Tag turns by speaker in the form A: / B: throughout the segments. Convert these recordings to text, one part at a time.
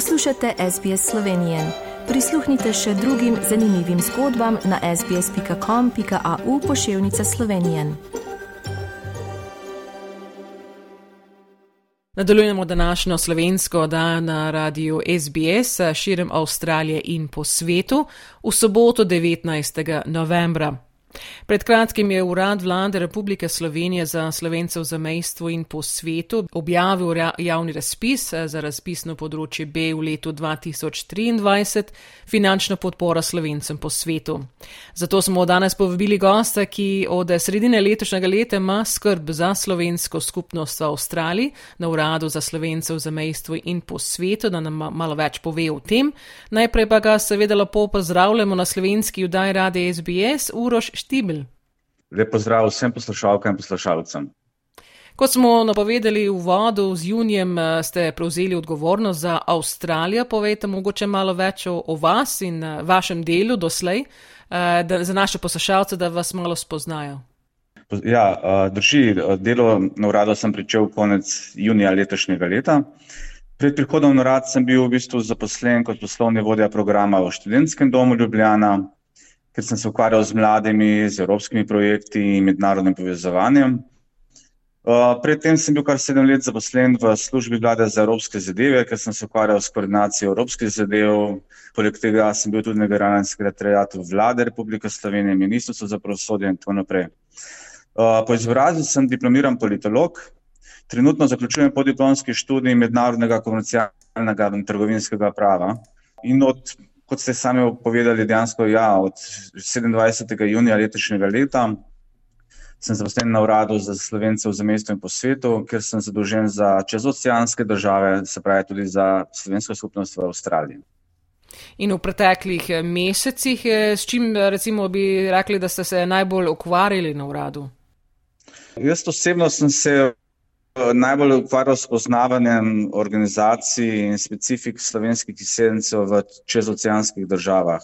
A: Poslušate SBS Slovenije. Prisluhnite še drugim zanimivim zgodbam na sbsp.com.au pošiljka Slovenije.
B: Nadaljujemo današnjo slovensko dan na radiju SBS širom Avstralije in po svetu v soboto 19. novembra. Pred kratkim je Urad vlade Republike Slovenije za slovence v zamejstvu in po svetu objavil javni razpis eh, za razpisno področje B v letu 2023, finančna podpora slovencem po svetu. Zato smo danes povabili gosta, ki od sredine letošnjega leta ima skrb za slovensko skupnost v Avstraliji na Uradu za slovence v zamejstvu in po svetu, da nam malo več pove o tem. Najprej pa ga seveda lepo pozdravljamo na slovenski udaj radi SBS, Uroš Štibel.
C: Lep pozdrav vsem poslušalkam in poslušalcem.
B: Kot smo napovedali v vodu, z junijem eh, ste prevzeli odgovornost za Avstralijo. Povejte mogoče malo več o, o vas in eh, vašem delu doslej, eh, da, za naše poslušalce, da vas malo spoznajo.
C: Ja, drži, delo na uradu sem pričel konec junija letošnjega leta. Pred prihodom na urad sem bil v bistvu zaposlen kot poslovni vodja programa v študentskem domu Ljubljana, ker sem se ukvarjal z mladimi, z evropskimi projekti in mednarodnim povezovanjem. Uh, predtem sem bil kar sedem let zaposlen v službi vlade za evropske zadeve, ker sem se ukvarjal s koordinacijo evropskih zadev. Poleg tega sem bil tudi na generalnem sekretariatu vlade Republike Slovenije, ministrstvo za pravosodje in tako naprej. Uh, po izobrazbi sem diplomiran politolog, trenutno zaključujem podiplomski študij mednarodnega komercialnega in trgovinskega prava. In od kot ste sami povedali, dejansko ja, od 27. junija letošnjega leta sem zaposlen na uradu za slovence v zamestju in po svetu, ker sem zadolžen za čezoceanske države, se pravi tudi za slovensko skupnost v Avstraliji.
B: In v preteklih eh, mesecih, eh, s čim recimo bi rekli, da ste se najbolj ukvarjali na uradu?
C: Jaz osebno sem se najbolj ukvarjal s poznavanjem organizacij in specifik slovenskih izseljencev v čezoceanskih državah.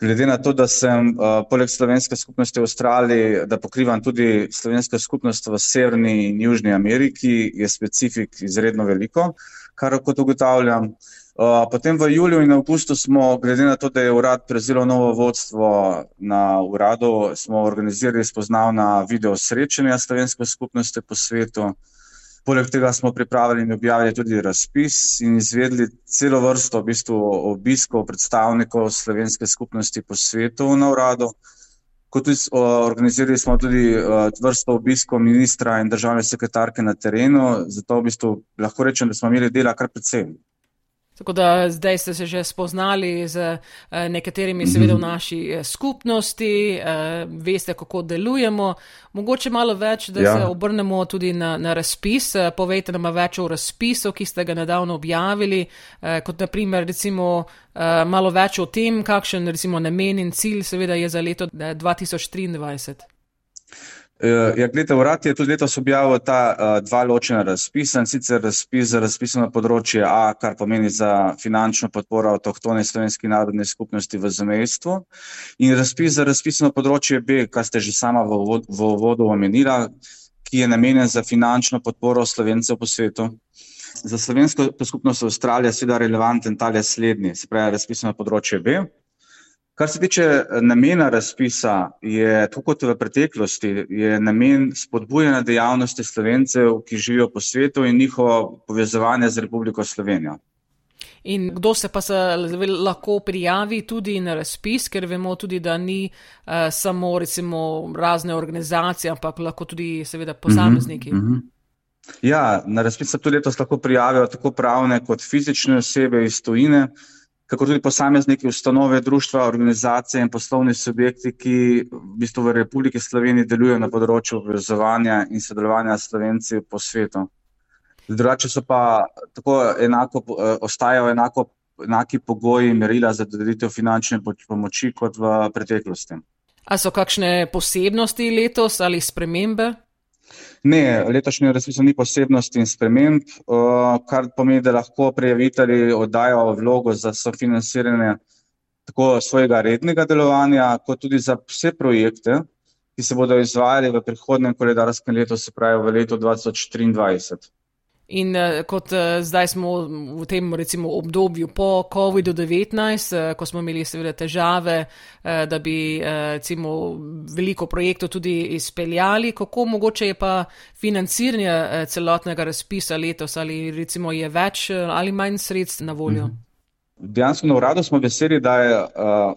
C: Glede na to, da sem uh, poleg slovenske skupnosti v Avstraliji, da pokrivam tudi slovensko skupnost v Severni in Južni Ameriki, je specifik izredno veliko, kar kot ugotavljam. Uh, potem v juliju in avgustu smo, glede na to, da je urad prevzelo novo vodstvo na uradu, smo organizirali spoznavna video srečanja slovenske skupnosti po svetu. Poleg tega smo pripravili in objavili tudi razpis in izvedli celo vrsto v bistvu, obiskov predstavnikov slovenske skupnosti po svetu na uradu. Tudi organizirali smo tudi vrsto obiskov ministra in državne sekretarke na terenu, zato v bistvu lahko rečem, da smo imeli dela kar precej.
B: Tako da zdaj ste se že spoznali z eh, nekaterimi, seveda, v mhm. naši eh, skupnosti, eh, veste, kako delujemo. Mogoče malo več, da ja. se obrnemo tudi na, na razpis. Povejte nam več o razpisu, ki ste ga nedavno objavili, kot naprimer, recimo, malo več o tem, kakšen recimo, namen in cilj, seveda, je za leto 2023.
C: Uh, ja, gledajte, urad je tudi letos objavil ta uh, dva ločena razpisa in sicer razpis za razpisano področje A, kar pomeni za finančno podporo avtohtone slovenski narodni skupnosti v zamejstvu in razpis za razpisano področje B, kar ste že sama v uvodu omenila, ki je namenjen za finančno podporo slovencev po svetu. Za slovensko skupnost Avstralije je seveda relevanten tale slednji, se pravi razpisano področje B. Kar se tiče eh, namena razpisa, je tako kot v preteklosti, je namen spodbujanja dejavnosti slovencev, ki živijo po svetu in njihovo povezovanje z Republiko Slovenijo.
B: In kdo se pa se lahko prijavi tudi na razpis, ker vemo tudi, da ni uh, samo recimo razne organizacije, ampak lahko tudi seveda posamezniki. Mm -hmm.
C: Ja, na razpis se tudi letos lahko prijavijo tako pravne kot fizične osebe iz tujine. Uh, kako tudi posamezniki, ustanove, društva, organizacije in poslovni subjekti, ki v bistvu v Republiki Sloveniji delujejo na področju povezovanja in sodelovanja s slovenci po svetu. Drugače so pa tako enako, eh, ostajajo enako, enaki pogoji in merila za dodelitev finančne pomoči kot v preteklosti.
B: A so kakšne posebnosti letos ali spremembe?
C: Ne, letošnji razpis ni posebnosti in sprememb, kar pomeni, da lahko prijavitelji oddajo vlogo za sofinanciranje tako svojega rednega delovanja, kot tudi za vse projekte, ki se bodo izvajali v prihodnem koledarskem letu, se pravi v letu 2023.
B: In uh, kot uh, zdaj smo v tem recimo, obdobju po COVID-19, uh, ko smo imeli seveda težave, uh, da bi uh, recimo, veliko projektov tudi izpeljali, kako mogoče je pa financiranje uh, celotnega razpisa letos ali recimo je več ali manj sredstv na voljo? Mhm.
C: Dejansko na uradu smo veseli, da je, uh,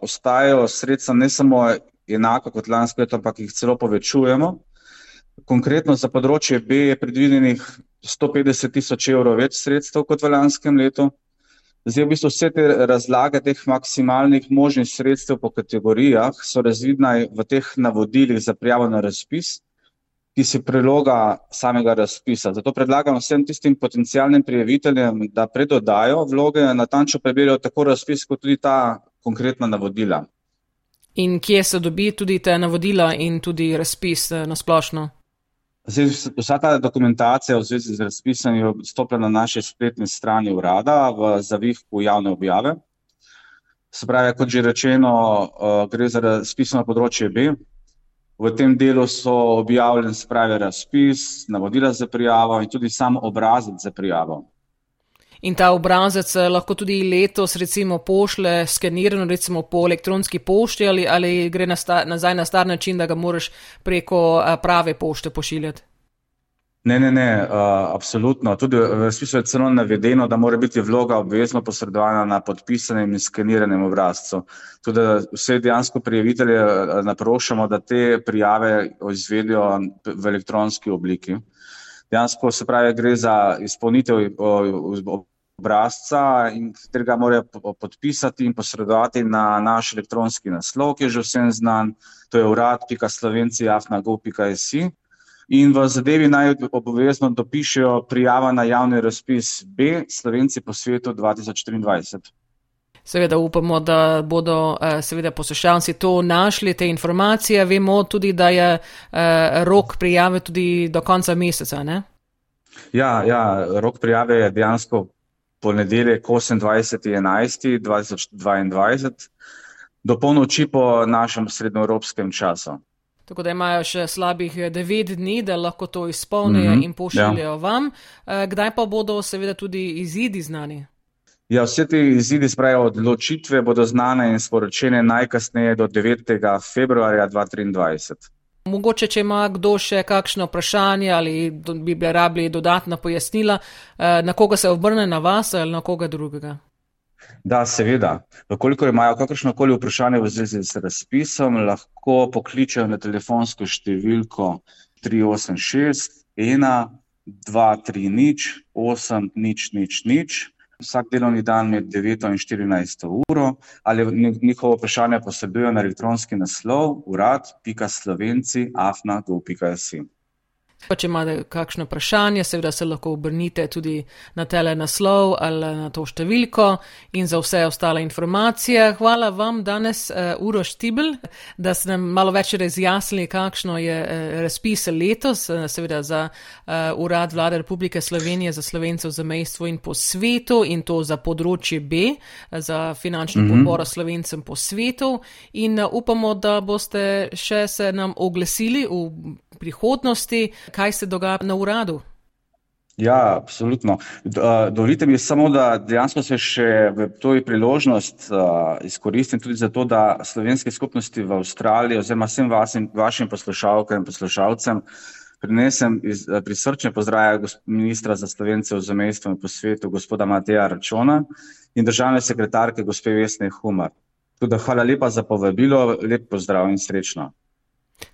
C: ostajajo sredstva ne samo enaka kot lansko leto, ampak jih celo povečujemo. Konkretno za področje B je predvidenih 150 tisoč evrov več sredstev kot v lanskem letu. Zdaj, v bistvu vse te razlage teh maksimalnih možnih sredstev po kategorijah so razvidne v teh navodilih za prijavo na razpis, ki se priloga samega razpisa. Zato predlagam vsem tistim potencijalnim prijaviteljem, da predodajo vloge, natančno preberijo tako razpis, kot tudi ta konkretna navodila.
B: In kje se dobi tudi te navodila in tudi razpis eh, na splošno?
C: Zdaj, vsa ta dokumentacija v zvezi z razpisom je stopila na naši spletni strani urada v zavihku javne objave. Se pravi, kot že rečeno, uh, gre za razpis na področje B. V tem delu so objavljeni, se pravi, razpis, navodila za prijavo in tudi sam obrazec za prijavo.
B: In ta obrazec eh, lahko tudi letos, recimo, pošle skenirano, recimo po elektronski pošti ali, ali gre na sta, nazaj na star način, da ga moraš preko eh, prave pošte pošiljati.
C: Ne, ne, ne, uh, absolutno. Tudi v spisu je celo navedeno, da mora biti vloga obvezno posredovana na podpisanem in skeniranem obrazcu. Tudi vse dejansko prijavitelje naprošamo, da te prijave izvedijo v elektronski obliki. Dejansko se pravi, gre za izpolnitev obrazca in katerega morajo podpisati in posredovati na naš elektronski naslov, ki je že vsem znan, to je urad.slovenci.afna.gov.si. In v zadevi naj obvezno dopišejo prijava na javni razpis B, Slovenci po svetu 2023.
B: Seveda upamo, da bodo eh, seveda poslušalci to našli, te informacije. Vemo tudi, da je eh, rok prijave tudi do konca meseca. Ne?
C: Ja, ja, rok prijave je dejansko ponedeljek 28.11.2022 do polnoči po našem srednjoevropskem času.
B: Tako da imajo še slabih devet dni, da lahko to izpolnijo mm -hmm, in pošiljajo ja. vam. Eh, kdaj pa bodo seveda tudi izidi znani?
C: Ja, vse te izidi, spravijo odločitve, bodo znane in sporočene najkasneje do 9. februarja 2023.
B: Mogoče, če ima kdo še kakšno vprašanje ali bi rabili dodatna pojasnila, eh, na koga se obrne, na vas ali na koga drugega?
C: Da, seveda. Vkolikor imajo kakršno koli vprašanje v zvezi z razpisom, lahko pokličejo na telefonsko številko 386 123 8 nič nič nič vsak delovni dan med 9 in 14 uro, ali njihovo vprašanje posredujejo na elektronski naslov urad.slovenci.afna.gov.si.
B: Pa če imate kakšno vprašanje, seveda se lahko obrnite tudi na tele naslov ali na to številko in za vse ostale informacije. Hvala vam danes, uh, Uroš Tibel, da ste nam malo več razjasnili, kakšno je uh, razpis letos, uh, seveda za uh, Urad Vlade Republike Slovenije za slovencev za mejstvo in po svetu in to za področje B, za finančno mm -hmm. podporo slovencem po svetu. In uh, upamo, da boste še se nam oglasili v prihodnosti, kaj se dogaja na uradu.
C: Ja, absolutno. Dovolite mi samo, da dejansko se še v toj priložnost izkoristim tudi za to, da slovenske skupnosti v Avstraliji oziroma vsem vašim, vašim poslušalkam in poslušalcem prinesem iz, prisrčne pozdrave ministra za slovence v zamestvu in po svetu, gospoda Mateja Račona in državne sekretarke, gospe Vesne Humar. Tudi hvala lepa za povabilo, lep pozdrav in srečno.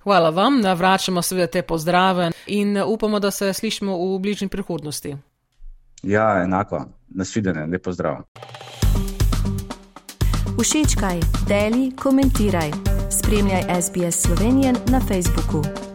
B: Hvala vam, navračamo seveda te pozdrave in upamo, da se slišimo v bližnji prihodnosti.
C: Ja, enako. Nasvidenje, lep pozdrav.
A: Všečkaj, deli, komentiraj. Spremljaj SBS Slovenijo na Facebooku.